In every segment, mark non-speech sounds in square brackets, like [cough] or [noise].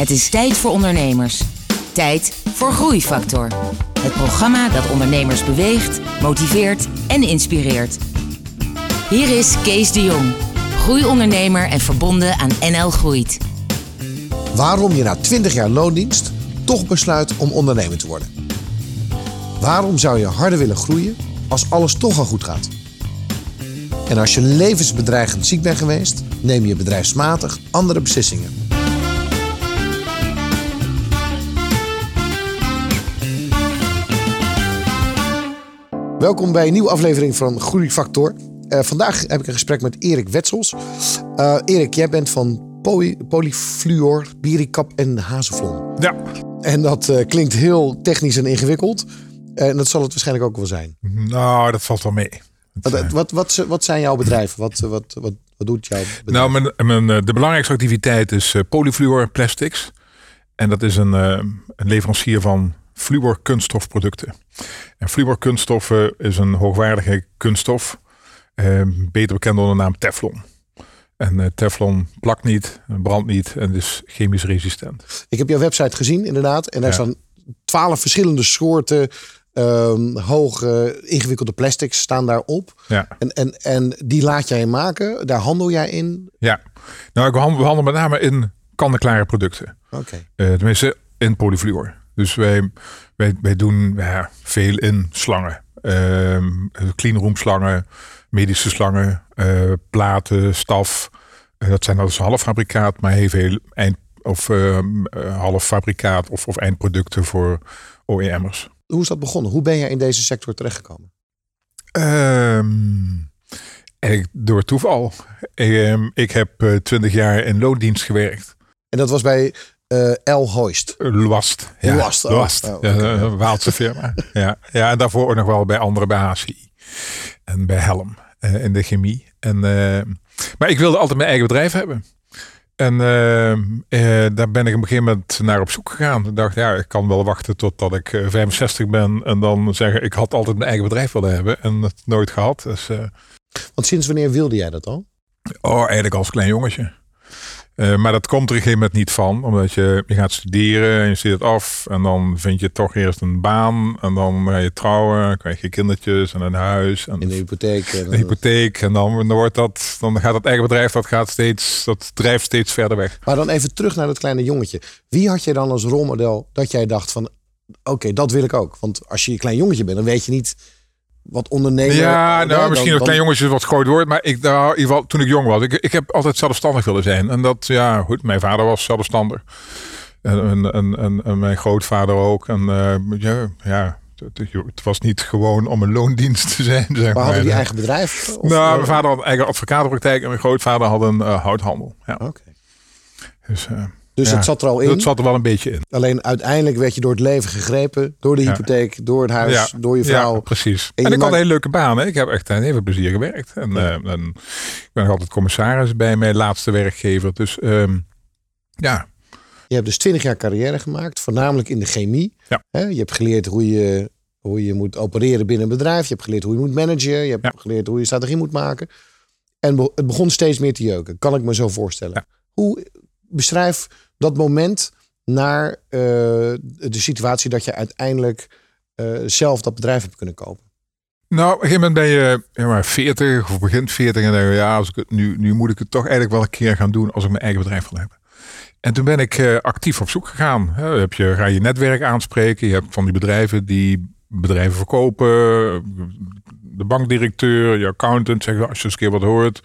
Het is tijd voor ondernemers. Tijd voor Groeifactor. Het programma dat ondernemers beweegt, motiveert en inspireert. Hier is Kees de Jong, groeiondernemer en verbonden aan NL Groeit. Waarom je na 20 jaar loondienst toch besluit om ondernemer te worden. Waarom zou je harder willen groeien als alles toch al goed gaat? En als je levensbedreigend ziek bent geweest, neem je bedrijfsmatig andere beslissingen. Welkom bij een nieuwe aflevering van Groeifactor. Uh, vandaag heb ik een gesprek met Erik Wetsels. Uh, Erik, jij bent van poly Polyfluor, Birikap en Hazelvlon. Ja. En dat uh, klinkt heel technisch en ingewikkeld. En dat zal het waarschijnlijk ook wel zijn. Nou, dat valt wel mee. Wat, wat, wat, wat, wat zijn jouw bedrijven? Wat, wat, wat, wat doet jouw bedrijf? Nou, mijn, mijn, de belangrijkste activiteit is Polyfluor Plastics. En dat is een, een leverancier van fluor kunststofproducten. En fluor kunststoffen is een hoogwaardige kunststof, eh, beter bekend onder de naam Teflon. En eh, Teflon plakt niet, brandt niet en is chemisch resistent. Ik heb jouw website gezien inderdaad en daar staan twaalf verschillende soorten um, hoge ingewikkelde plastics staan daarop. Ja. En, en, en die laat jij maken, daar handel jij in? Ja, nou ik handel, met name in kant-en-klare producten. Oké. Uh, tenminste in polyfluor. Dus wij, wij, wij doen ja, veel in slangen. Uh, cleanroom slangen, medische slangen, uh, platen, staf. Uh, dat zijn dus halffabrikaat, maar heel veel eind, of ehm, halffabrikaat of, of eindproducten voor OEM'ers. Hoe is dat begonnen? Hoe ben je in deze sector terechtgekomen? Um, door toeval. ik heb twintig jaar in loondienst gewerkt. En dat was bij uh, El Hoist. Ja. Oh. Oh, ja, een Waalse firma. ja. ja, en daarvoor ook nog wel bij andere, bij HCI. En bij Helm uh, in de chemie. En, uh, maar ik wilde altijd mijn eigen bedrijf hebben. En daar ben ik op een gegeven moment naar op zoek gegaan. Ik dacht, ja, ik kan wel wachten totdat ik 65 ben. En dan zeggen, ik had altijd mijn eigen bedrijf willen hebben. En het nooit gehad. Dus, Want sinds wanneer wilde jij dat al? Oh, eigenlijk als klein jongetje. Uh, maar dat komt er op een gegeven moment niet van. Omdat je, je gaat studeren en je het af. En dan vind je toch eerst een baan. En dan ga je trouwen. Krijg je kindertjes en een huis. En in de hypotheek. En de hypotheek. En dan, dan, wordt dat, dan gaat het eigen bedrijf dat gaat steeds, dat drijft steeds verder weg. Maar dan even terug naar dat kleine jongetje. Wie had je dan als rolmodel dat jij dacht van... Oké, dat wil ik ook. Want als je een klein jongetje bent, dan weet je niet wat ondernemer. Ja, nou, misschien een klein jongetje wat groot woord, maar ik daar in ieder geval toen ik jong was, ik, ik heb altijd zelfstandig willen zijn. En dat, ja, goed, mijn vader was zelfstandig. En, en, en, en mijn grootvader ook. En uh, ja, ja het was niet gewoon om een loondienst te zijn. [laughs] Zeg maar hadden die eigen bedrijf? Of nou, mijn vader had een eigen advocatenpraktijk en mijn grootvader had een uh, houthandel. Ja. Oké. Dus, uh, dus ja, het zat er al in. Het zat er wel een beetje in. Alleen uiteindelijk werd je door het leven gegrepen. Door de hypotheek, ja. door het huis, ja. door je vrouw. Ja, precies. En, en ik maakt... had een hele leuke baan. Hè. Ik heb echt een heel plezier gewerkt. En, uh, en ik ben nog altijd commissaris bij mijn laatste werkgever. Dus um, ja. Je hebt dus 20 jaar carrière gemaakt. Voornamelijk in de chemie. Ja. Hè? Je hebt geleerd hoe je, hoe je moet opereren binnen een bedrijf. Je hebt geleerd hoe je moet managen. Je hebt geleerd hoe je strategie moet maken. En het begon steeds meer te jeuken. Kan ik me zo voorstellen. Hoe beschrijf dat moment naar uh, de situatie dat je uiteindelijk uh, zelf dat bedrijf hebt kunnen kopen? Nou, op een gegeven moment ben je ja, maar 40 of begint 40 en denk je, ja, als ik het nu, nu moet ik het toch eigenlijk wel een keer gaan doen als ik mijn eigen bedrijf wil hebben. En toen ben ik uh, actief op zoek gegaan. He, heb je, ga je netwerk aanspreken. Je hebt van die bedrijven die bedrijven verkopen. De bankdirecteur, je accountant zeggen als je eens een keer wat hoort,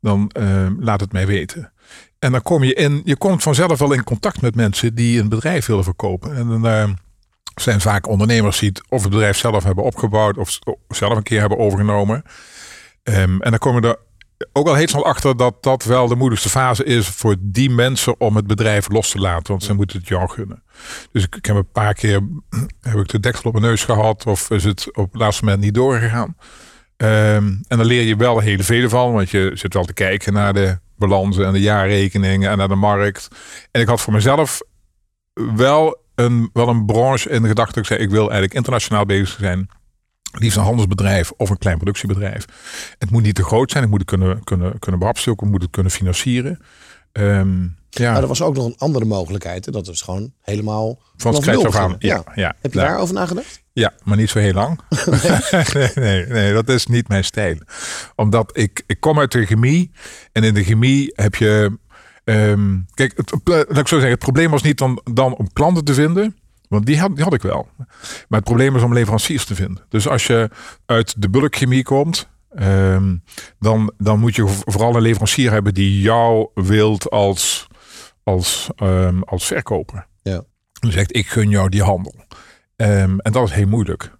dan laat het mij weten. En dan kom je in, je komt vanzelf wel in contact met mensen die een bedrijf willen verkopen. En dan uh, zijn vaak ondernemers die het of het bedrijf zelf hebben opgebouwd of zelf een keer hebben overgenomen. Um, en dan komen er ook al heel snel achter dat dat wel de moeilijkste fase is voor die mensen om het bedrijf los te laten. Want ze moeten het jou gunnen. Dus ik, ik heb een paar keer [clears throat] heb ik de deksel op mijn neus gehad of is het op het laatste moment niet doorgegaan. Um, en dan leer je wel heel veel van, want je zit wel te kijken naar de balansen en de jaarrekeningen en naar de markt. En ik had voor mezelf wel een, wel een branche in de gedachte. Ik zei, ik wil eigenlijk internationaal bezig zijn. Liefst een handelsbedrijf of een klein productiebedrijf. Het moet niet te groot zijn. Ik moet het kunnen, kunnen, kunnen behapstukken. Ik moet het kunnen financieren. Um, Ja. Maar er was ook nog een andere mogelijkheid. En dat is gewoon helemaal van scratch af aan. Ja, ja. Heb je daarover nagedacht? Ja, maar niet zo heel lang. [laughs] [laughs] nee, nee, nee, dat is niet mijn stijl. Omdat ik, ik kom uit de chemie. En in de chemie heb je... Um, kijk, het, laat ik zo zeggen, het probleem was niet dan, dan om klanten te vinden. Want die had, die had ik wel. Maar het probleem is om leveranciers te vinden. Dus als je uit de bulkchemie komt, um, dan, dan moet je vooral een leverancier hebben die jou wilt als, als, um, als verkoper. Ja. Dan zegt, ik gun jou die handel. Um, en dat is heel moeilijk.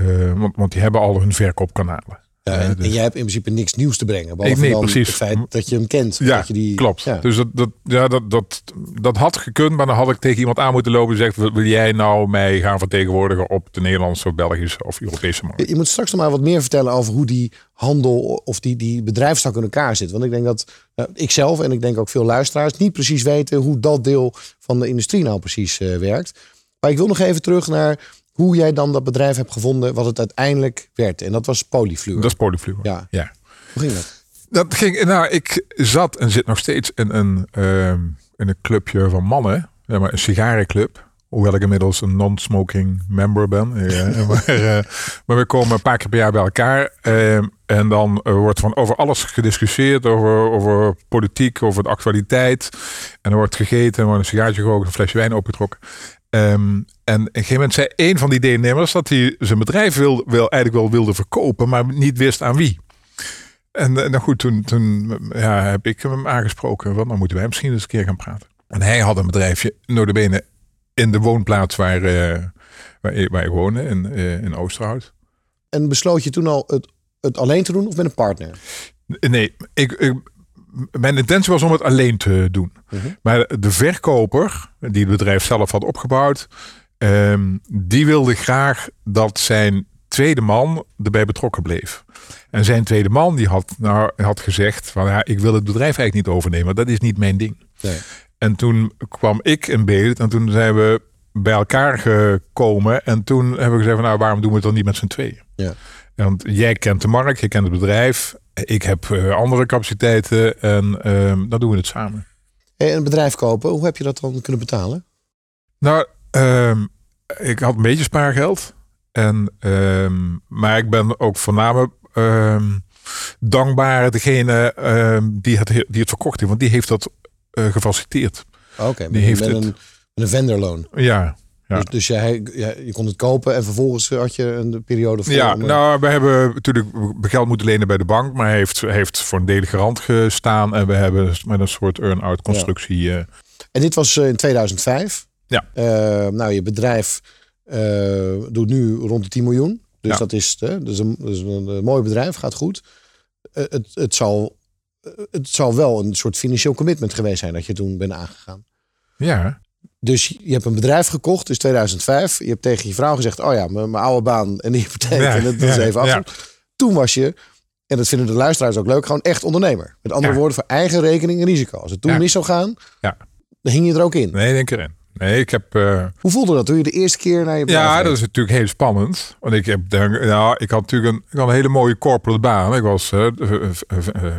Uh, want, want die hebben al hun verkoopkanalen. Ja, en, dus. en, jij hebt in principe niks nieuws te brengen. Behalve nee, dan precies. het feit dat je hem kent. Ja, dat je die, klopt. Ja. Dus dat, dat, ja, dat, dat, dat had gekund. Maar dan had ik tegen iemand aan moeten lopen en gezegd... wil jij nou mij gaan vertegenwoordigen op de Nederlandse, Belgische of Europese markt? Je moet straks nog maar wat meer vertellen over hoe die handel... of die, die bedrijfstak in elkaar zit. Want ik denk dat nou, ik zelf en ik denk ook veel luisteraars... niet precies weten hoe dat deel van de industrie nou precies uh, werkt. Maar ik wil nog even terug naar hoe jij dan dat bedrijf hebt gevonden wat het uiteindelijk werd. En dat was Polyfluor. Dat is Polyfluor. Ja. ja. Hoe ging dat? Dat ging, nou, ik zat en zit nog steeds in een, uh, in een clubje van mannen. Ja, maar een sigarenclub. Hoewel ik inmiddels een non-smoking member ben. Ja, [laughs] maar, uh, maar, we komen een paar keer per jaar bij elkaar. Uh, en dan uh, wordt van over alles gediscussieerd. Over, over politiek, over de actualiteit. En er wordt gegeten, er wordt een sigaartje gerookt, een flesje wijn opgetrokken. Um, en op een gegeven moment zei een van die deelnemers dat hij zijn bedrijf wil, wil, eigenlijk wel wilde verkopen, maar niet wist aan wie. En, en nou goed, toen, toen ja, heb ik hem aangesproken. Want dan moeten wij misschien eens een keer gaan praten. En hij had een bedrijfje, notabene, in de woonplaats waar, uh, waar, waar ik woonde, in, uh, in Oosterhout. En besloot je toen al het, het alleen te doen of met een partner? Nee, ik, ik mijn intentie was om het alleen te doen. Uh -huh. Maar de verkoper, die het bedrijf zelf had opgebouwd, um, die wilde graag dat zijn tweede man erbij betrokken bleef. En zijn tweede man die had, nou, had gezegd van ja, ik wil het bedrijf eigenlijk niet overnemen. Dat is niet mijn ding. Nee. En toen kwam ik in beeld en toen zijn we bij elkaar gekomen. En toen hebben we gezegd van nou, waarom doen we het dan niet met z'n tweeën? Ja. Want jij kent de markt, je kent het bedrijf. Ik heb uh, andere capaciteiten en uh, dan doen we het samen. En een bedrijf kopen, hoe heb je dat dan kunnen betalen? Nou, uh, ik had een beetje spaargeld. En, ehm, maar ik ben ook voornamelijk ehm, dankbaar degene die, het, die het verkocht heeft. Want die heeft dat uh, gefaciliteerd. Oké, okay, die heeft met, het, een, met een vendorloon. Ja, ja. Dus, dus jij, je kon het kopen en vervolgens had je een periode voor. Ja, nou, we hebben natuurlijk geld moeten lenen bij de bank, maar hij heeft, heeft voor een deel garant gestaan en we hebben met een soort earn-out constructie. Ja. En dit was in 2005. Ja. Uh, nou, je bedrijf uh, doet nu rond de 10 miljoen. Dus ja. dat, is, dus een, dus een, een, mooi bedrijf, gaat goed. het, het, zal, het zal wel een soort financieel commitment geweest zijn dat je toen bent aangegaan. Ja. Dus je hebt een bedrijf gekocht, dus 2005. Je hebt tegen je vrouw gezegd: Oh ja, mijn, mijn oude baan en die hypotheek. Ja, en dat, dat is even af. Ja. Toen was je, en dat vinden de luisteraars ook leuk, gewoon echt ondernemer. Met andere woorden, voor eigen rekening en risico. Als het toen mis zou gaan, dan hing je er ook in. Nee, denk erin. Nee, ik heb. Uh... Hoe voelde dat toen je de eerste keer naar je bedrijf Ja, dat is natuurlijk heel spannend. Want ik heb, nou, ik had natuurlijk een, ik had een hele mooie corporate baan. Ik was uh, uh,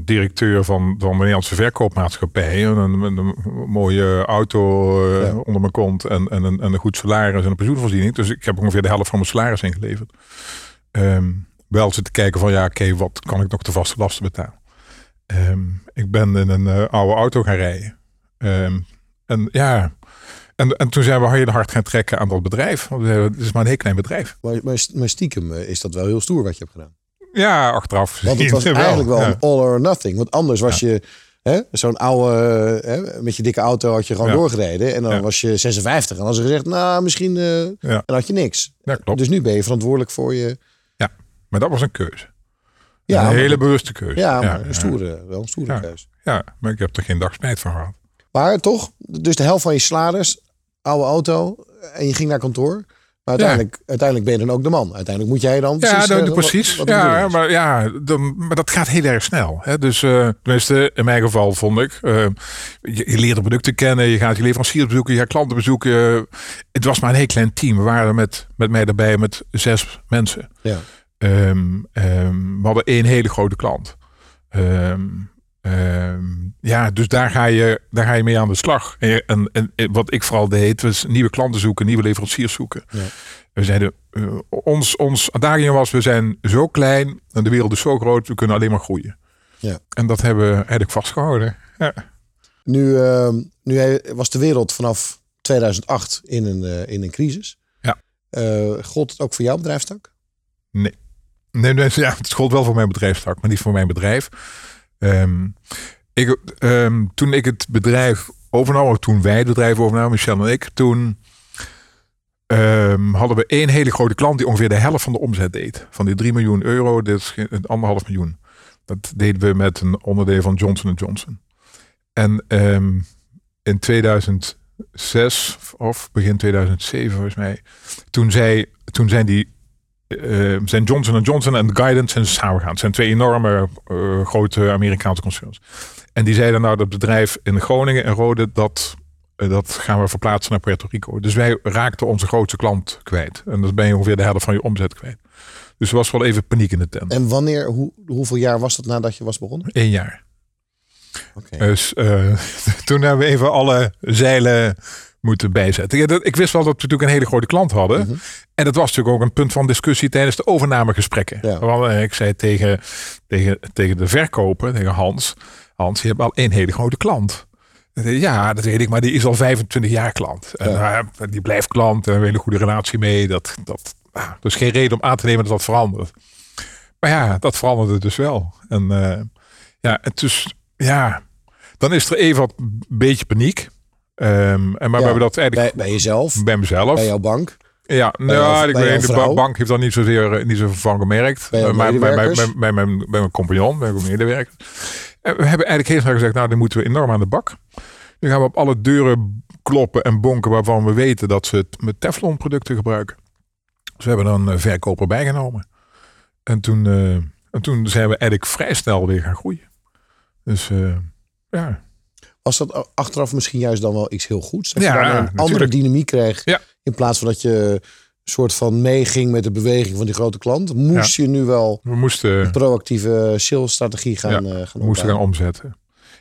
directeur van, van de Nederlandse verkoopmaatschappij. Een, een, een mooie auto ja. onder mijn kont en, en, een, en een goed salaris en een pensioenvoorziening. Dus ik heb ongeveer de helft van mijn salaris ingeleverd. Um, wel zitten kijken van ja, oké, okay, wat kan ik nog de vaste lasten betalen? Um, ik ben in een oude auto gaan rijden. Um, en ja, en, en toen zijn we heel hard gaan trekken aan dat bedrijf. Want het is maar een heel klein bedrijf. Maar, maar, maar stiekem is dat wel heel stoer wat je hebt gedaan. Ja, achteraf. Want het was [laughs] eigenlijk wel een all or nothing. Want anders was je zo'n oude, hè, met je dikke auto had je gewoon ja. doorgereden. En dan was je 56. En als ze gezegd, nou misschien, uh, dan had je niks. Dus nu ben je verantwoordelijk voor je. Ja, maar dat was een keuze. Ja, een hele bewuste keuze. Ja, maar een stoere, wel een stoere keuze. Ja, maar ik heb er geen dag spijt van gehad. Maar toch, dus de helft van je salaris, oude auto en je ging naar kantoor. Maar uiteindelijk, ja. uiteindelijk ben je dan ook de man. Uiteindelijk moet jij dan. Ja, precies. Uh, precies. Wat, wat ja, maar, ja dan, maar dat gaat heel erg snel. Hè? Dus uh, tenminste, in mijn geval vond ik. Uh, je, je, leert de producten kennen, je gaat je leveranciers bezoeken, je gaat klanten bezoeken. het was maar een heel klein team. We waren met, met mij erbij met zes mensen. Ja. Um, um, we hadden één hele grote klant. Um, Ehm, ja, dus daar ga, je, daar ga je mee aan de slag. En, en, en wat ik vooral deed, was nieuwe klanten zoeken, nieuwe leveranciers zoeken. Ja. We zeiden, uh, ons, ons adagium was, we zijn zo klein en de wereld is zo groot, we kunnen alleen maar groeien. Ja. En dat hebben we eigenlijk vastgehouden. Ja. Nu, uh, nu was de wereld vanaf 2008 in een, uh, in een crisis. Ja. Uh, gold het ook voor jouw bedrijfstak? Nee. Nee, nee ja, het gold wel voor mijn bedrijfstak, maar niet voor mijn bedrijf. Um, ik, um, toen ik het bedrijf overnam, toen wij het bedrijf overnamen, Michel en ik, toen um, hadden we één hele grote klant die ongeveer de helft van de omzet deed. Van die 3 miljoen euro, dit is anderhalf miljoen. Dat deden we met een onderdeel van Johnson Johnson. En in 2006 of begin 2007 volgens mij, toen, zij, toen zijn die uh, zijn Johnson Johnson en Guidance zijn samengegaan. Het zijn twee enorme uh, grote Amerikaanse concerns. En die zeiden nou dat bedrijf in Groningen en Rode dat uh, dat gaan we verplaatsen naar Puerto Rico. Dus wij raakten onze grootste klant kwijt. En dan ben je ongeveer de helft van je omzet kwijt. Dus er was wel even paniek in de tent. En wanneer, hoe, hoeveel jaar was dat nadat je was begonnen? Eén jaar. Okay. Dus [laughs] toen hebben we even alle zeilen moeten bijzetten. Ik wist wel dat we natuurlijk een hele grote klant hadden. Mhm. En dat was natuurlijk ook een punt van discussie tijdens de overnamegesprekken. Ja. Want eh, ik zei tegen, tegen, tegen de verkoper, tegen Hans, Hans, je hebt al één hele grote klant. Ja, dat weet ik, maar die is al 25 jaar klant. En ja. uh, die blijft klant en een hele goede relatie mee. Dat, dat, uh, dus geen reden om aan te nemen dat dat verandert. Maar ja, dat veranderde dus wel. En uh, ja, het dus, ja, dan is er even wat beetje paniek. Um, en maar we hebben dat eigenlijk bij, bij jezelf, bij mezelf, bij jouw bank. Ja, nou, ik weet, de bank heeft dan niet zozeer eh, niet zo van gemerkt. Bij, maar bij, bij, bij, bij, mijn, bij mijn compagnon, bij mijn medewerker. En we hebben eigenlijk heel snel gezegd, nou, dan moeten we enorm aan de bak. Nu gaan we op alle deuren kloppen en bonken waarvan we weten dat ze het met Teflon producten gebruiken. Dus we hebben dan een verkoper bijgenomen. En toen, uh, en toen zijn we eigenlijk vrij snel weer gaan groeien. Dus uh, ja. Was dat achteraf misschien juist dan wel iets heel goeds? Dat ja, je dan een natuurlijk. andere dynamiek kreeg. Ja. In plaats van dat je soort van meeging met de beweging van die grote klant. Moest je nu wel we moesten, een proactieve salesstrategie gaan, ja, uh, gaan moesten gaan omzetten.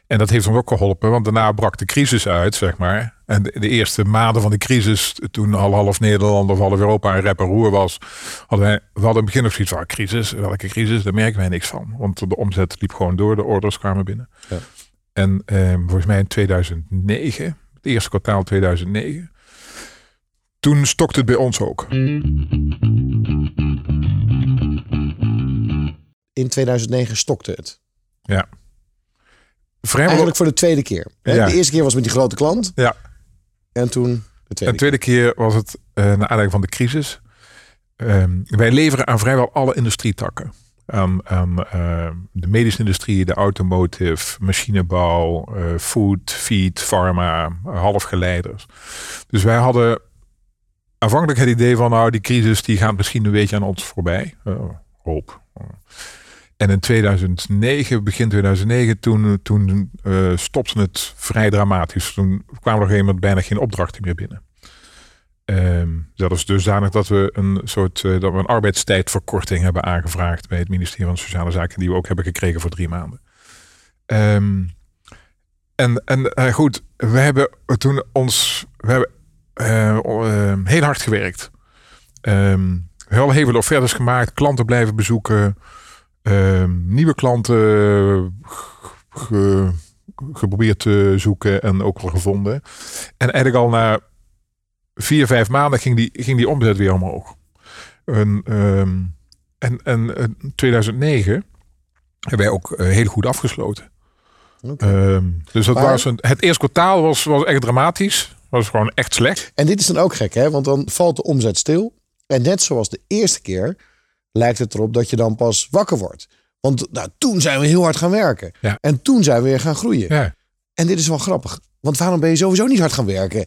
En dat heeft ons ook geholpen, want daarna brak de crisis uit, zeg maar. En de, de eerste maanden van de crisis, toen al half Nederland of half Europa een rep en roer was, hadden wij, we hadden in het begin nog zoiets van, crisis, welke crisis, daar merken wij niks van. Want de omzet liep gewoon door, de orders kwamen binnen. Ja. En eh, volgens mij in 2009, het eerste kwartaal 2009, toen stokte het bij ons ook. In 2009 stokte het. Ja. Vrijwel... Eigenlijk voor de tweede keer. Ja. De eerste keer was met die grote klant. Ja. En toen de tweede, de tweede keer. was het uh, naar aanleiding van de crisis. Um, wij leveren aan vrijwel alle industrietakken uh, de medische industrie, de automotive, machinebouw, uh, food, feed, pharma, halfgeleiders. Dus wij hadden aanvankelijk het idee van, nou, die crisis die gaat misschien een beetje aan ons voorbij. Uh, hoop. En in 2009, begin 2009, toen, toen uh, stopte het vrij dramatisch. Toen kwamen er op een bijna geen opdrachten meer binnen. Dat is dusdanig dat we een soort uh, dat we een arbeidstijdverkorting hebben aangevraagd bij het ministerie van Sociale Zaken, die we ook hebben gekregen voor drie maanden. Um, en en uh, goed, we hebben toen ons we hebben uh, heel hard gewerkt. Um, heel veel offertes gemaakt, klanten blijven bezoeken, nieuwe klanten ge, geprobeerd te zoeken en ook wel gevonden. En eigenlijk al na vier, vijf maanden ging die, ging die omzet weer omhoog. En, um, en, en 2009 hebben wij ook uh, heel goed afgesloten. Okay. Um, dus dat maar, was een, het eerste kwartaal was, was echt dramatisch. Was gewoon echt slecht. En dit is dan ook gek, hè? Want dan valt de omzet stil. En net zoals de eerste keer lijkt het erop dat je dan pas wakker wordt. Want nou, toen zijn we heel hard gaan werken. Ja. En toen zijn we weer gaan groeien. Ja. En dit is wel grappig. Want waarom ben je sowieso niet hard gaan werken?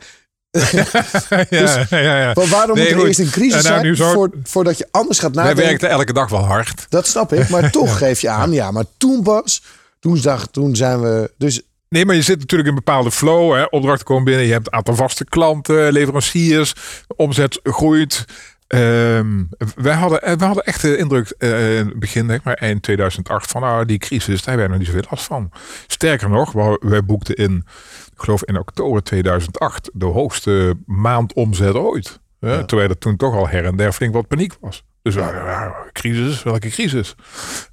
Ja, dus, ja, ja. waarom nee, moet er eerst een crisis nou, zijn voor, voordat je anders gaat nadenken? Wij werkten elke dag wel hard. Dat snap ik, maar [laughs] toch geef je aan. Ja, maar toen pas, toen, zag, toen zijn we... Dus Nee, maar je zit natuurlijk in een bepaalde flow. Hè? Opdrachten komen binnen. Je hebt een aantal vaste klanten, leveranciers. Omzet groeit. Um, wij, hadden, eh, we hadden echt de indruk uh, in het begin, denk maar eind 2008, van nou, die crisis, daar hebben we nog niet zoveel last van. Sterker nog, wij boekten in, ik geloof in oktober 2008, de hoogste maandomzet ooit. Ja. Terwijl er toen toch al her en der flink wat paniek was. Dus uh, crisis, welke crisis?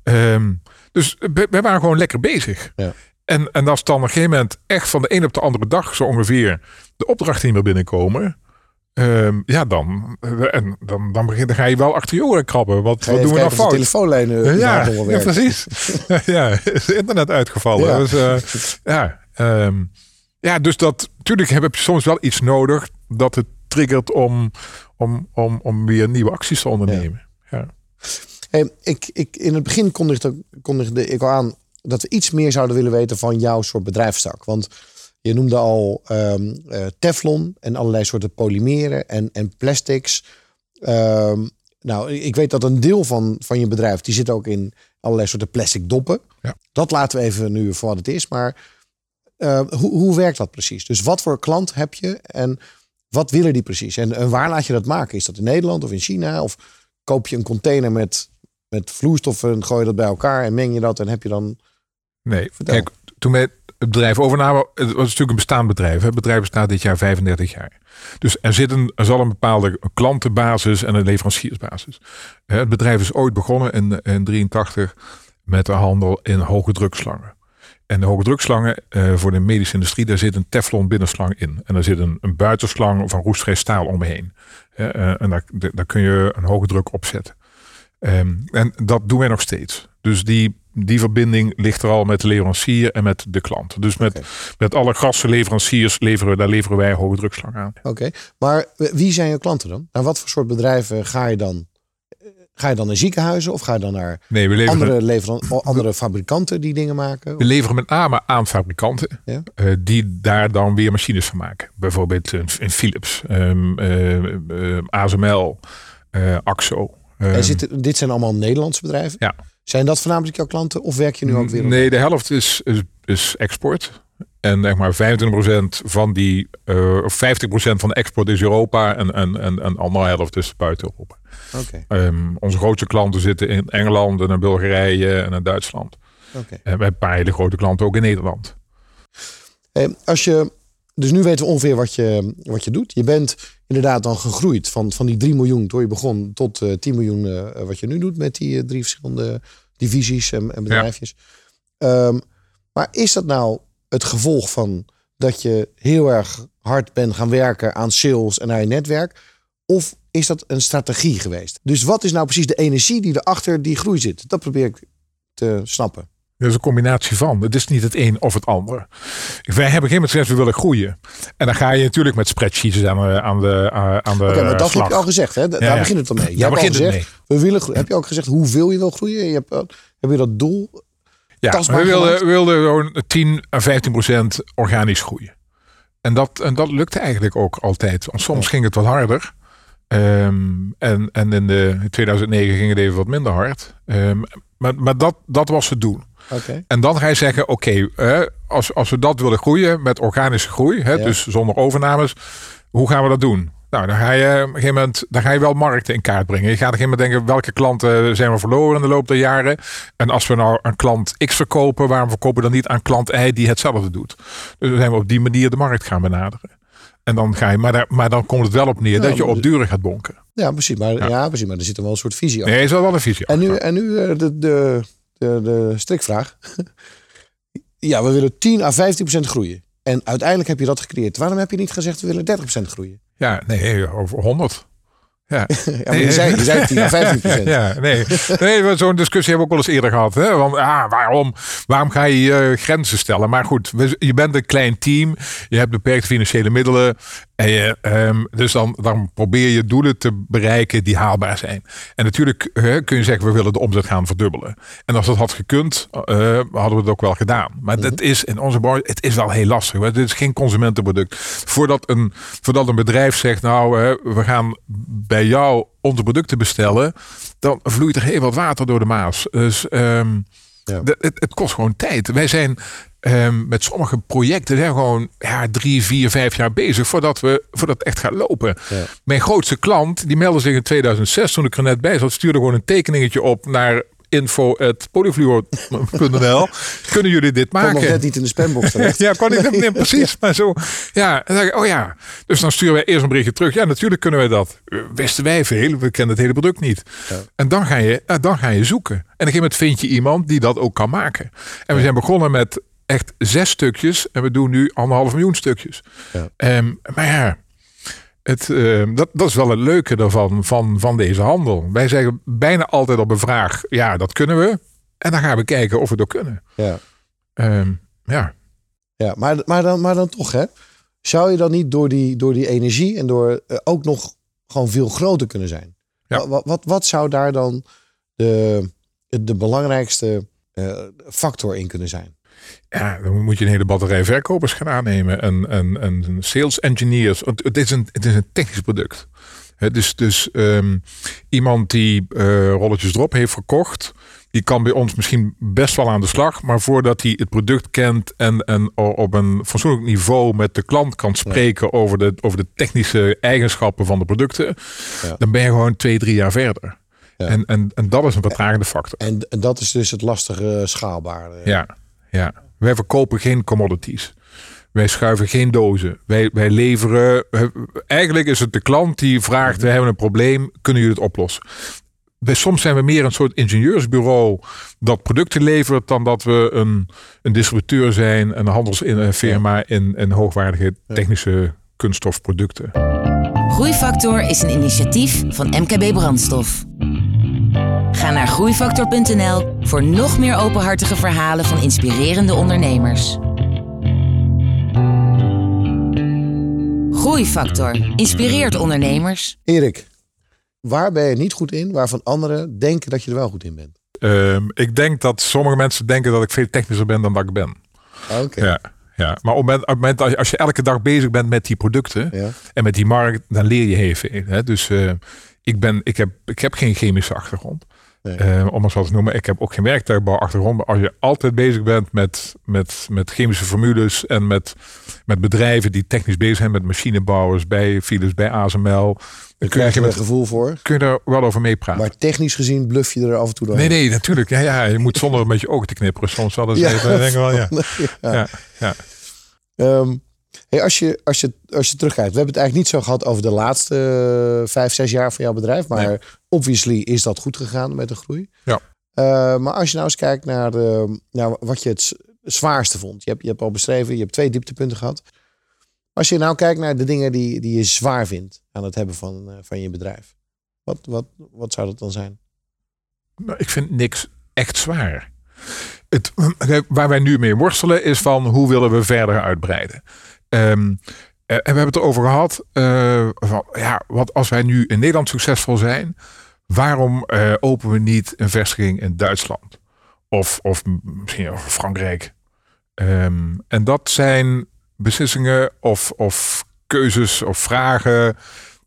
Um, dus we, we, waren gewoon lekker bezig. Ja. En, en als dan op een gegeven moment echt van de een op de andere dag zo ongeveer de opdrachten niet meer binnenkomen. Um, ja, dan, en dan, dan, begin, dan ga je wel achter je oren krabben. Wat, wat doen we nou fout? De telefoonlijnen ja, ja, precies. [laughs] ja, is internet uitgevallen. Ja, dus, uh, ja, um, ja, dus dat, natuurlijk heb je soms wel iets nodig dat het triggert om, om, om, om weer nieuwe acties te ondernemen. Ja. Hey, ik, ik, in het begin kondigde, kondigde ik al aan dat we iets meer zouden willen weten van jouw soort bedrijfstak. Want je noemde al um, uh, Teflon en allerlei soorten polymeren en, en plastics. Um, nou, ik weet dat een deel van, van je bedrijf, die zit ook in allerlei soorten plastic doppen. Ja. Dat laten we even nu voor wat het is. Maar uh, hoe, hoe werkt dat precies? Dus wat voor klant heb je en wat willen die precies? En, en waar laat je dat maken? Is dat in Nederland of in China? Of koop je een container met, met vloeistoffen, gooi je dat bij elkaar en meng je dat en heb je dan Nee, Vertel. kijk, toen wij het bedrijf overnamen, het was natuurlijk een bestaand bedrijf. Het bedrijf bestaat dit jaar 35 jaar. Dus er, zit een, er zal een bepaalde klantenbasis en een leveranciersbasis. Het bedrijf is ooit begonnen in 1983 met de handel in hoge drukslangen. En de hoge drukslangen uh, voor de medische industrie, daar zit een teflon binnenslang in. En er zit een, een buitenslang van roestvrij staal omheen. Uh, en daar, daar kun je een hoge druk op zetten. Um, en dat doen wij nog steeds. Dus die die verbinding ligt er al met de leverancier en met de klant. Dus met, met alle gasleveranciers leveren, daar leveren wij hoge drukslang aan. Oké, maar wie zijn je klanten dan? Naar wat voor soort bedrijven ga je dan? Ga je dan naar ziekenhuizen of ga je dan naar nee, we andere, leveren, andere fabrikanten die dingen maken? We leveren met name aan fabrikanten ja? uh, die daar dan weer machines van maken. Bijvoorbeeld in, Philips, um, uh, uh, ASML, AXO. Um, en zit, dit zijn allemaal Nederlandse bedrijven? Ja. Zijn dat voornamelijk jouw klanten of werk je nu ook weer? Nee, de helft is, is, is export. En zeg maar 25% van die, uh, of 50% van de export is Europa en, en, en, en andere helft is buiten Europa. Okay. Um, onze grootste klanten zitten in Engeland en in Bulgarije en in Duitsland. Okay. En we hebben een paar hele grote klanten ook in Nederland. Hey, als je, dus nu weten we ongeveer wat je, wat je doet. Je bent inderdaad dan gegroeid van, van die 3 miljoen toen je begon tot uh, eh, 10 miljoen uh, wat je nu doet met die drie verschillende divisies en, en bedrijfjes. Ja. Um, maar is dat nou het gevolg van dat je heel erg hard bent gaan werken aan sales en naar je netwerk? Of is dat een strategie geweest? Dus wat is nou precies de energie die erachter die groei zit? Dat probeer ik te snappen. Het is een combinatie van. Het is niet het een of het ander. Wij hebben geen moment we willen groeien. En dan ga je natuurlijk met spreadsheets aan de aan de, aan de okay, maar dat heb je al gezegd. Hè? Daar begint het dan mee. Je hebt al gezegd, we willen groeien. Heb je ook gezegd hoeveel je wil groeien? Je hebt, heb je dat doel Ja, we wilden, we wilden gewoon 10 à 15 procent organisch groeien. En dat, en dat lukte eigenlijk ook altijd. Want soms ging het wat harder. Um, en, en in, de, in 2009 ging het even wat minder hard. Um, maar maar dat, dat was het doel. En dan ga je zeggen, oké, okay, als, als we dat willen groeien met organische groei, hè, dus zonder overnames, hoe gaan we dat doen? Nou, dan ga je op een gegeven moment dan ga je wel markten in kaart brengen. Je gaat op een gegeven moment denken, welke klanten zijn we verloren in de loop der jaren? En als we nou een klant X verkopen, waarom verkopen we dan niet aan klant Y die hetzelfde doet? Dus dan zijn we op die manier de markt gaan benaderen. En dan ga je, maar, daar, maar dan komt het wel op neer dat je op duren gaat bonken. Ja, precies. Maar, ja. precies. Maar er zit er wel een soort visie achter. Nee, er is wel een visie En nu, en nu eh, de, de, de, de strikvraag. [laughs] ja, we willen 10 à 15 procent groeien. En uiteindelijk heb je dat gecreëerd. Waarom heb je niet gezegd we willen 30 procent groeien? Ja, nee, over 100. Ja. [laughs] ja je, zei, je zei 10 à 15 procent. Ja, nee. nee Zo'n discussie hebben we ook wel eens eerder gehad. Hè? Want, ah, waarom, waarom ga je je grenzen stellen? Maar goed, je bent een klein team. Je hebt beperkte financiële middelen. En je, um, dus dan, dan probeer je doelen te bereiken die haalbaar zijn. En natuurlijk kun je zeggen, we willen de omzet gaan verdubbelen. En als dat had gekund, uh, hadden we het ook wel gedaan. Maar mm dat is in onze branche, het is wel heel lastig. Het is geen consumentenproduct. Voordat een, voordat een bedrijf zegt, nou, we gaan bij jou onze producten bestellen, dan vloeit er heel wat water door de maas. Dus um, ja. het, het kost gewoon tijd. Wij zijn ehm, met sommige projecten zijn gewoon ja, drie, vier, vijf jaar bezig voordat, we, voordat het echt gaat lopen. Mijn grootste klant, die meldde zich in 2006 toen ik er net bij zat, stuurde gewoon een tekeningetje op naar info.polyfluor.nl. [laughs] Kunnen jullie dit maken? Kon nog net niet in de spambox [laughs] terecht. ja, kan ik niet precies. Maar zo, ja, dan ik, oh ja. Dus dan sturen wij eerst een berichtje terug. Ja, natuurlijk kunnen wij dat. Wisten wij veel, we kennen het hele product niet. En dan ga, je, dan ga je zoeken. En op een gegeven moment vind je iemand die dat ook kan maken. En we zijn begonnen met echt zes stukjes. En we doen nu anderhalf miljoen stukjes. Ja. Um, maar ja, het, uh, dat, dat is wel het leuke daarvan, van, van deze handel. Wij zeggen bijna altijd op een vraag, ja, dat kunnen we. En dan gaan we kijken of we dat kunnen. Ja. Um, ja. Ja, maar, maar, dan, maar dan toch, hè? Zou je dan niet door die, door die energie en door uh, ook nog gewoon veel groter kunnen zijn? Ja. Wat, wat, wat zou daar dan de, de belangrijkste uh, factor in kunnen zijn? Ja, dan moet je een hele batterij verkopers gaan aannemen en, en, en sales engineers. Het is een, het is een technisch product. dus dus um, iemand die uh, rolletjes erop heeft verkocht, die kan bij ons misschien best wel aan de slag. Maar voordat hij het product kent en, en op een fatsoenlijk niveau met de klant kan spreken over, de, over de technische eigenschappen van de producten, ja. dan ben je gewoon twee, drie jaar verder. Ja. En, en, en dat is een vertragende factor. En, en dat is dus het lastige schaalbare. Ja, ja. Wij verkopen geen commodities. Wij schuiven geen dozen. Wij, wij leveren. Eigenlijk is het de klant die vraagt: mhm. we hebben een probleem, kunnen jullie het oplossen? Bij, soms zijn we meer een soort ingenieursbureau dat producten levert dan dat we een, een distributeur zijn, een handelsfirma in, in hoogwaardige technische kunststofproducten. Groeifactor is een initiatief van MKB Brandstof. Ga naar groeifactor.nl voor nog meer openhartige verhalen van inspirerende ondernemers. Groeifactor inspireert ondernemers. Erik, waar ben je niet goed in, waarvan anderen denken dat je er wel goed in bent? Ehm, ik denk dat sommige mensen denken dat ik veel technischer ben dan dat ik ben. Oké. Ja. Ja, maar op het moment, als je elke dag bezig bent met die producten ja. en met die markt, dan leer je heel veel. Hè? Dus uh, ik, ben, ik, heb, ik heb geen chemische achtergrond. Nee. Uh, om het zo te noemen. Ik heb ook geen werktuigbouwachtergrond. Maar als je altijd bezig bent met, met, met chemische formules en met, met bedrijven die technisch bezig zijn met machinebouwers bij Philips, bij ASML. Dan krijg je er een gevoel voor. Kun je er wel over meepraten. Maar technisch gezien bluff je er af en toe doorheen. Nee, nee, natuurlijk. Ja, ja, je moet zonder een beetje ogen te knipperen. Soms wel eens [laughs] ja. even denken wel, [laughs] ja. ja. ja, ja. Um, Hey, als, je, als, je, als je terugkijkt, we hebben het eigenlijk niet zo gehad over de laatste uh, vijf, zes jaar van jouw bedrijf. Maar nee. obviously is dat goed gegaan met de groei. Ja. Uh, maar als je nou eens kijkt naar, de, naar wat je het zwaarste vond. Je hebt, je hebt al beschreven, je hebt twee dieptepunten gehad. Als je nou kijkt naar de dingen die, die je zwaar vindt aan het hebben van, van je bedrijf. Wat, wat, wat zou dat dan zijn? Nou, ik vind niks echt zwaar. Het, waar wij nu mee worstelen is van hoe willen we verder uitbreiden. Um, en we hebben het erover gehad. Uh, van, ja, wat als wij nu in Nederland succesvol zijn, waarom uh, openen we niet een vestiging in Duitsland? Of, of misschien over Frankrijk. Um, en dat zijn beslissingen of, of keuzes of vragen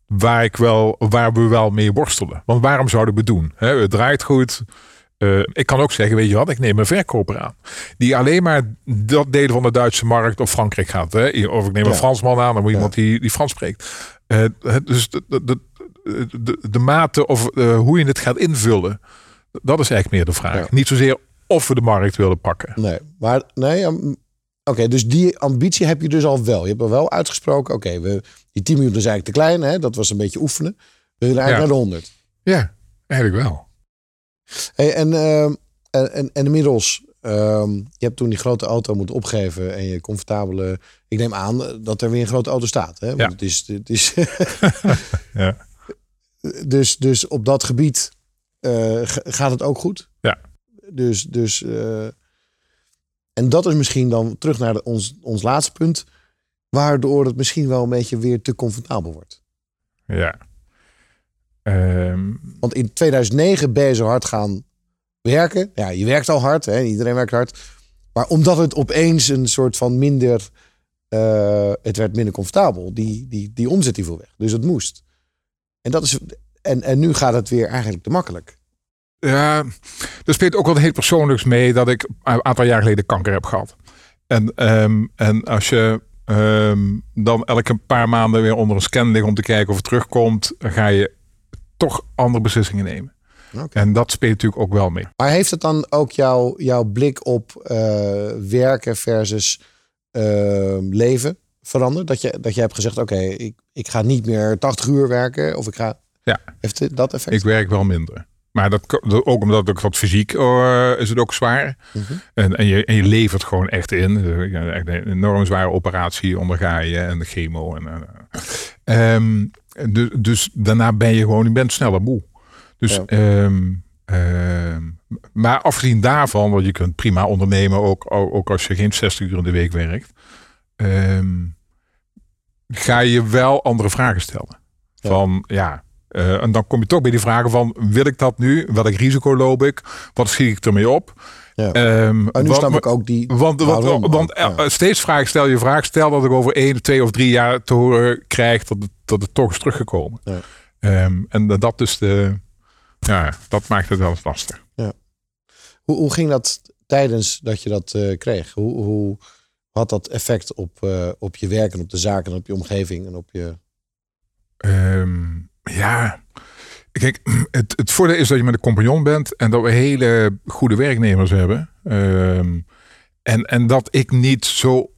waar, ik wel, waar we wel mee worstelen. Want waarom zouden we doen? He, het draait goed. Uh, ik kan ook zeggen, weet je wat, ik neem een verkoper aan. Die alleen maar dat deel van de Duitse markt of Frankrijk gaat. Hè? Of ik neem een Fransman aan, dan moet ja. iemand die, die Frans spreekt. Uh, dus de, de, de, de, mate of uh, hoe je het gaat invullen, dat is eigenlijk meer de vraag. Ja. Niet zozeer of we de markt willen pakken. Nee, maar nee, um, oké, okay, dus die ambitie heb je dus al wel. Je hebt al wel uitgesproken, oké, okay, die 10 miljoen is eigenlijk te klein, hè? dat was een beetje oefenen. We willen eigenlijk ja. naar de 100. Ja, eigenlijk wel. Hey, en, uh, en, en inmiddels, um, je hebt toen die grote auto moeten opgeven en je comfortabele. Ik neem aan dat er weer een grote auto staat. Hè? Want ja. het is. Het is [laughs] ja. dus, dus op dat gebied uh, gaat het ook goed. Ja. Dus. dus uh, en dat is misschien dan terug naar de, ons, ons laatste punt. Waardoor het misschien wel een beetje weer te comfortabel wordt. Ja. Um... Want in 2009 ben je zo hard gaan werken. Ja, je werkt al hard, hè? iedereen werkt hard. Maar omdat het opeens een soort van minder. Uh, het werd minder comfortabel. Die, die, die omzet die viel weg. Dus het moest. En, dat is, en, en nu gaat het weer eigenlijk te makkelijk. Ja, er speelt ook wat heel persoonlijks mee dat ik een aantal jaar geleden kanker heb gehad. En, ehm, en als je ehm, dan elke paar maanden weer onder een scan ligt om te kijken of het terugkomt, dan ga je toch andere beslissingen nemen. En dat speelt natuurlijk ook wel mee. Maar heeft het dan ook jouw, jouw blik op uh, werken versus uh, leven veranderd? Dat je, dat je hebt gezegd, oké, ik, ik ga niet meer 80 uur werken of ik ga... Ja. Heeft dat effect? Ik werk wel minder. Maar dat, ook omdat ik wat fysiek uh, is het ook zwaar. Mhm. en, en, je, en je levert gewoon echt in. Echt een enorm zware operatie onderga je en de chemo. En, um, dus, dus daarna ben je gewoon, je bent sneller moe. Dus, ehm, ehm, maar afgezien daarvan, want je kunt prima ondernemen, ook, ook als je geen 60 uur in de week werkt, ga je wel andere vragen stellen. Van ja, uh, en dan kom je toch bij die vragen van, wil ik dat nu? Welk risico loop ik? Wat schiet ik ermee op? Ja. Um, en nu want, snap ik ook die. Want, want, want ja. steeds vraag stel je vraag. Stel dat ik over één, twee of drie jaar te horen krijg dat het, dat het toch is teruggekomen. Ja. Um, en dat is de. Ja, dat maakt het wel eens lastig. Ja. Hoe, hoe ging dat tijdens dat je dat uh, kreeg? Hoe, hoe had dat effect op, uh, op je werk en op de zaken en op je omgeving en op je. Um, ja, kijk, [clears throat] het, het voordeel is dat je met een compagnon bent en dat we hele goede werknemers hebben. Ehm, en, en dat ik niet zo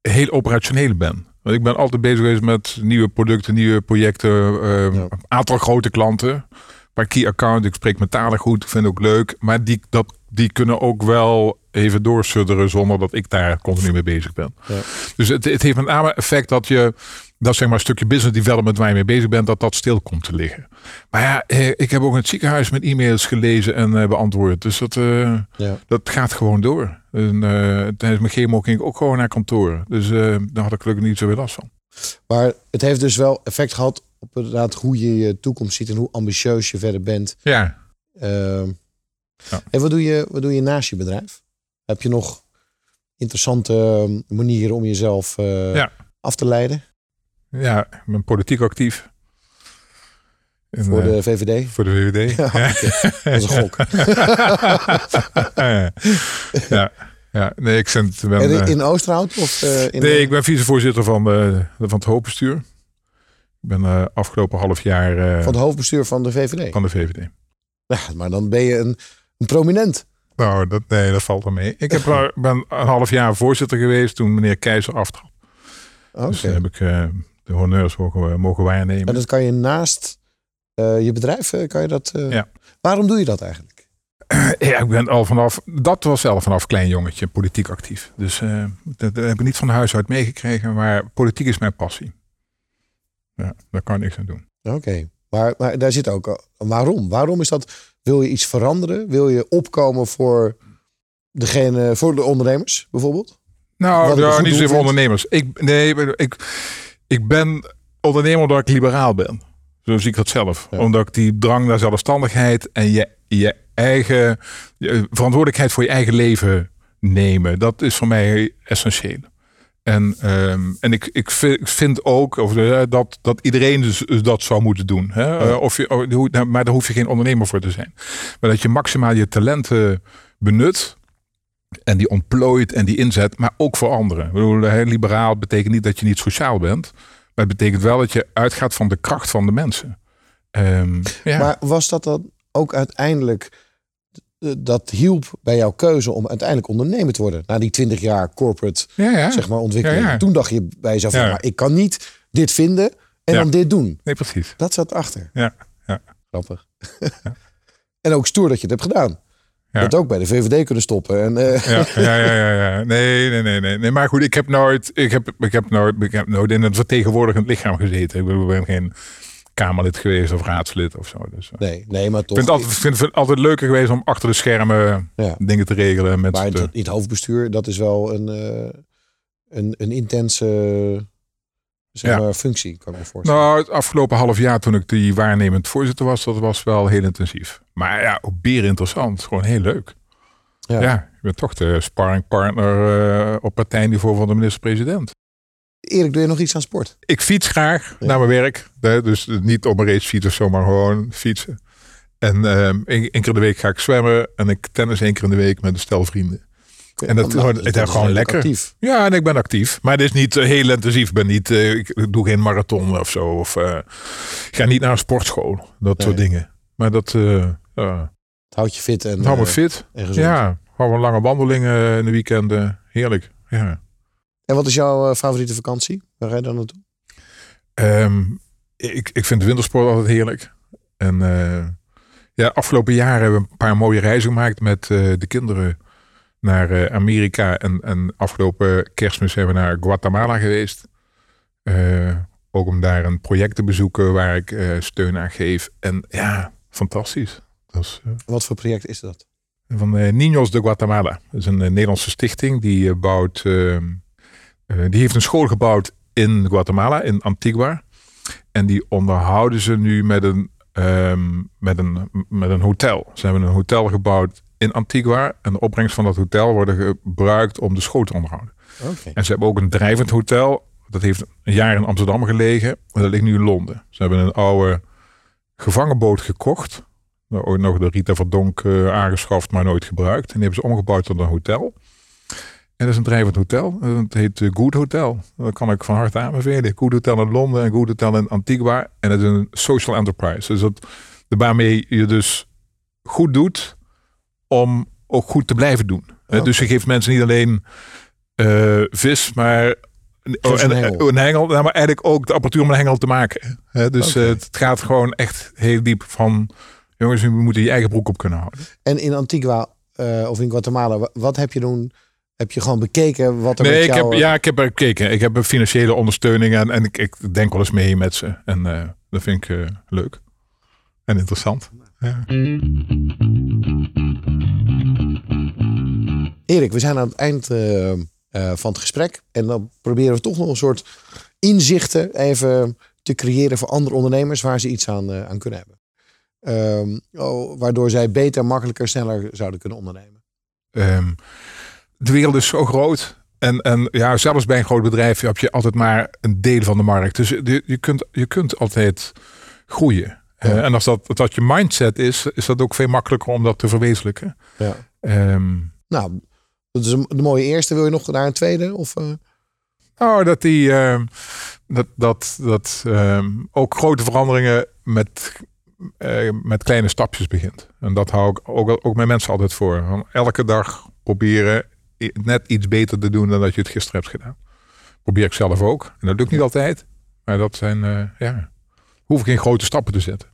heel operationeel ben. Want ik ben altijd bezig geweest met nieuwe producten, nieuwe projecten, een ehm, aantal grote klanten. Bij key account, ik spreek met talen goed, vind ik ook leuk. Maar die, dat, die kunnen ook wel even doorsudderen zonder dat ik daar continu mee bezig ben. Ja. Dus het, het heeft met name effect dat je dat zeg maar een stukje business development waar je mee bezig bent, dat dat stil komt te liggen. Maar ja, eh, ik heb ook in het ziekenhuis met e-mails gelezen en uh, beantwoord. Dus dat, uh, ja. dat gaat gewoon door. En, uh, tijdens mijn chemo ging ik ook gewoon naar kantoor. Dus daar had ik gelukkig niet zoveel last van. Maar het heeft dus wel effect gehad op inderdaad hoe je je toekomst ziet en hoe ambitieus je verder bent. Ja. Ehm, ja. En wat doe, je, wat doe je naast je bedrijf? Heb je nog interessante manieren om jezelf ja. af te leiden? Ja, ik ben politiek actief. voor de VVD? Eh, voor de VVD. [laughs] Ja, Dat is een gok. [laughs] ja, ja. nee, ik ben, in, in Oosterhout? Of, uh, in nee, ik ben vicevoorzitter van, de, van het hoofdbestuur. Ik ben uh, afgelopen half jaar... Uh, van het hoofdbestuur van de VVD? Van de VVD. Ja, maar dan ben je een, een prominent. Nou, dat, nee, dat valt er mee. Ik heb, [laughs] ben een half jaar voorzitter geweest toen meneer Keizer aftrad. Okay. Dus heb ik de honneurs mogen, mogen waarnemen. En dat kan je naast uh, je bedrijf, eh, kan je dat... Uh, ja. Waarom doe je dat eigenlijk? [clears throat] ja, ik ben al vanaf, dat was zelf vanaf klein jongetje politiek actief. Dus dat, dat, heb ik niet van huis uit meegekregen, maar politiek is mijn passie. Ja, daar kan ik niks aan doen. Oké, maar, maar daar zit ook, waarom? Waarom is dat, wil je iets veranderen? Wil je opkomen voor degene, voor de ondernemers bijvoorbeeld? Nou, ja, niet zozeer voor ondernemers. Ik, nee, ik, ik ben ondernemer omdat ik liberaal ben. Zo zie ik dat zelf. Omdat ik die drang naar zelfstandigheid en je, je eigen je verantwoordelijkheid voor je eigen leven nemen, dat is voor mij essentieel. En, um, en ik, ik vind ook of, uh, dat, dat iedereen dus, dat zou moeten doen. Hè? Uh, of je, uh, maar daar hoef je geen ondernemer voor te zijn. Maar dat je maximaal je talenten benut. En die ontplooit en die inzet, maar ook voor anderen. Ik bedoel, liberaal betekent niet dat je niet sociaal bent. Maar het betekent wel dat je uitgaat van de kracht van de mensen. Um, ja. Maar was dat dan ook uiteindelijk... Dat hielp bij jouw keuze om uiteindelijk ondernemer te worden. Na die twintig jaar corporate ja, ja. Zeg maar, ontwikkeling. Toen dacht je bij jezelf, maar ik kan niet dit vinden en dan dit doen. Nee, precies. Dat zat achter. Ja, ja. Grappig. [laughs] en ook stoer dat je het hebt gedaan. Ja. Dat ook bij de VVD kunnen stoppen. En, uh... [laughs] ja, ja, ja, ja, Nee, nee, nee, nee, nee. Maar goed, ik heb nooit, ik heb, ik heb nooit, ik heb nooit in een vertegenwoordigend lichaam gezeten. Ik ben geen Kamerlid geweest of raadslid of zo. Dus, eh. nee, nee, maar toch. Ik vind het altijd, vind het altijd leuker geweest om achter de schermen ja. dingen te regelen. Met maar het, hoofdbestuur, dat is wel een, uh, een, een intense zeg maar, functie, kan ik me voorstellen. Nou, het afgelopen half jaar toen ik die waarnemend voorzitter was, dat was wel heel intensief. Maar ja, ook bier interessant. Gewoon heel leuk. Ja, ja ik ben toch de sparringpartner uh, op partijniveau van de minister-president. Erik, doe je nog iets aan sport? Ik fiets graag naar mijn werk. Dus niet op een racefiets of zo, maar gewoon fietsen. En um, één, keer in de week ga ik zwemmen. En ik tennis één keer in de week met een stel vrienden. En dat Nou, het is gewoon lekker. actief. Ja, en ik ben actief. Maar het is niet eh, heel intensief. Ik, ben niet, eh, ik doe geen marathon of zo. Of eh, ga niet naar een sportschool. Dat soort dingen. Maar dat uh, Het houdt je fit en, hou me fit. en gezond. Ja, gewoon een lange wandelingen in de weekenden. Heerlijk. Ja. En wat is jouw favoriete vakantie? Waar ga je dan naartoe? Ehm, ik, ik vind wintersport altijd heerlijk. En ja, afgelopen jaren hebben we een paar mooie reizen gemaakt met de kinderen naar eh, Amerika. En, en afgelopen kerstmis zijn we naar Guatemala geweest. Eh, ook om daar een project te bezoeken waar ik eh, steun aan geef. En ja, fantastisch. Dat is, Wat voor project is dat? van Niños de Guatemala. Dat is een Nederlandse stichting die bouwt. eh, eh, die heeft een school gebouwd in Guatemala, in Antigua. En die onderhouden ze nu met een, ehm, met een, met een hotel. Ze hebben een hotel gebouwd in Antigua. En de opbrengst van dat hotel worden gebruikt om de school te onderhouden. En ze hebben ook een drijvend hotel. Dat heeft een jaar in Amsterdam gelegen. Maar dat ligt nu in Londen. Ze hebben een oude gevangenboot gekocht. Nou, Ooit nog de Rita Verdonk eh, aangeschaft, maar nooit gebruikt. En die hebben ze omgebouwd tot een hotel. En dat is een drijvend hotel. En Het heet eh, Good Hotel. Dat kan ik van harte aanbevelen. Good Hotel in Londen en Good Hotel in Antigua. En het is een social enterprise. Dus dat, waarmee je dus goed doet om ook goed te blijven doen. Dus je geeft mensen niet alleen eh, vis, maar oh, een en, hengel. een hengel, nou, maar eigenlijk ook de apparatuur om een hengel te maken. Dus eh, het gaat gewoon echt heel diep van... Jongens, je moet je eigen broek op kunnen houden. En in Antigua eh, of in Guatemala, wa- wat heb je doen? Heb je gewoon bekeken wat er Nee, met ik jou... heb, eh, ja, ik heb er gekeken. Ik heb een financiële ondersteuning en, en ik, ik denk wel eens mee met ze. En dat vind ik leuk en interessant. Ja. Erik, we zijn aan het eind eh, eh, van het gesprek. En dan proberen we toch nog een soort inzichten even te creëren voor andere ondernemers waar ze iets aan, eh, aan kunnen hebben. Ehm, oh, waardoor zij beter, makkelijker, sneller zouden kunnen ondernemen. Ehm, de wereld is zo groot. En, en ja, zelfs bij een groot bedrijf heb je altijd maar een deel van de markt. Dus je, je, kunt, je kunt altijd groeien. En als dat, dat je mindset is, is dat ook veel makkelijker om dat te verwezenlijken. Ja. Ehm, Nou, dat is een, de mooie eerste. Wil je nog naar een tweede? Of, eh, Nou, dat die ehm, dat, dat, dat ehm, ook grote veranderingen met, eh, met kleine stapjes begint. En dat hou ik ook, ook mijn mensen altijd voor. Elke dag proberen net iets beter te doen dan dat je het gisteren hebt gedaan. Probeer ik zelf ook. En dat lukt niet altijd. Maar dat zijn, eh, ja, hoef ik geen grote stappen te zetten.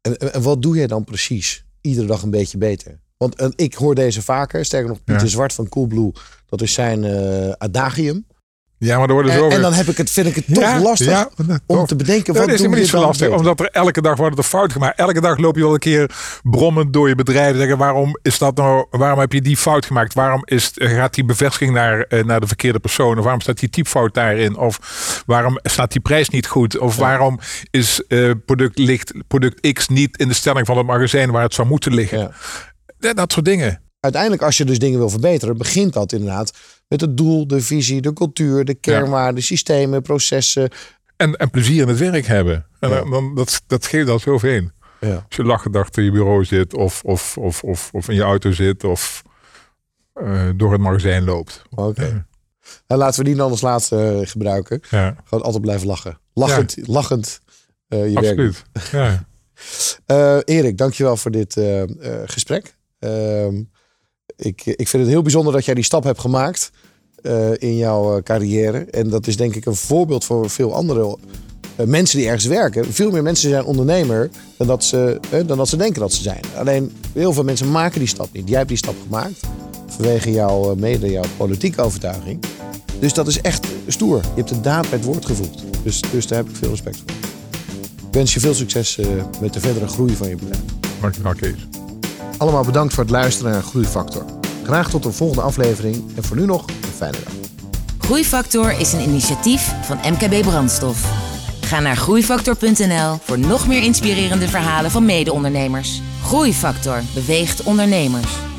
en, en- en wat doe jij dan precies? Iedere dag een beetje beter. Want eh, ik hoor deze vaker. Sterker nog, Pieter Ja. Zwart van Coolblue. Dat is zijn eh, adagium. Ja, maar er worden En, zo en dan heb ik het, vind ik het toch Ja, lastig ja, dat- om te bedenken. Dat Wat is doe helemaal niet zo dan lastig, omdat er elke dag wordt er fout gemaakt. Elke dag loop je wel een keer brommend door je bedrijf. Zeggen, waarom is dat nou? Waarom heb je die fout gemaakt? Waarom is, gaat die bevestiging naar, eh, naar de verkeerde persoon? Of waarom staat die typfout daarin? Of waarom staat die prijs niet goed? Of waarom is product, ligt product X niet in de stelling van het magazijn waar het zou moeten liggen? Dat soort dingen. Uiteindelijk, als je dus dingen wil verbeteren, begint dat inderdaad met het doel, de visie, de cultuur, de kernwaarden, systemen, processen. En, en plezier in het werk hebben. En Ja. dan, dat, dat geeft al zoveel. Ja. Als je lachend achter je bureau zit, of, of, of, of, of in je auto zit, of eh, door het magazijn loopt. Oké. En laten we die dan als laatste eh, gebruiken. Ja, Gewoon altijd blijven lachen. Lachend, lachend eh, je werk doen. absoluut. Ja. [laughs] Eh, Erik, dankjewel voor dit gesprek. Ehm, ik, ik vind het heel bijzonder dat jij die stap hebt gemaakt eh, in jouw eh, carrière. En dat is denk ik een voorbeeld voor veel andere eh, mensen die ergens werken. Veel meer mensen zijn ondernemer dan dat, ze, dan dat ze denken dat ze zijn. Alleen heel veel mensen maken die stap niet. Jij hebt die stap gemaakt vanwege jouw, mede jouw politieke overtuiging. Dus dat is echt stoer. Je hebt de daad bij het woord gevoegd. Dus, dus daar heb ik veel respect voor. Ik wens je veel succes met de verdere groei van je bedrijf. Dankjewel Kees. Allemaal bedankt voor het luisteren naar Groeifactor. Graag tot een volgende aflevering en voor nu nog een fijne dag. Groeifactor is een initiatief van MKB Brandstof. Ga naar groeifactor.nl voor nog meer inspirerende verhalen van mede-ondernemers. Groeifactor beweegt ondernemers.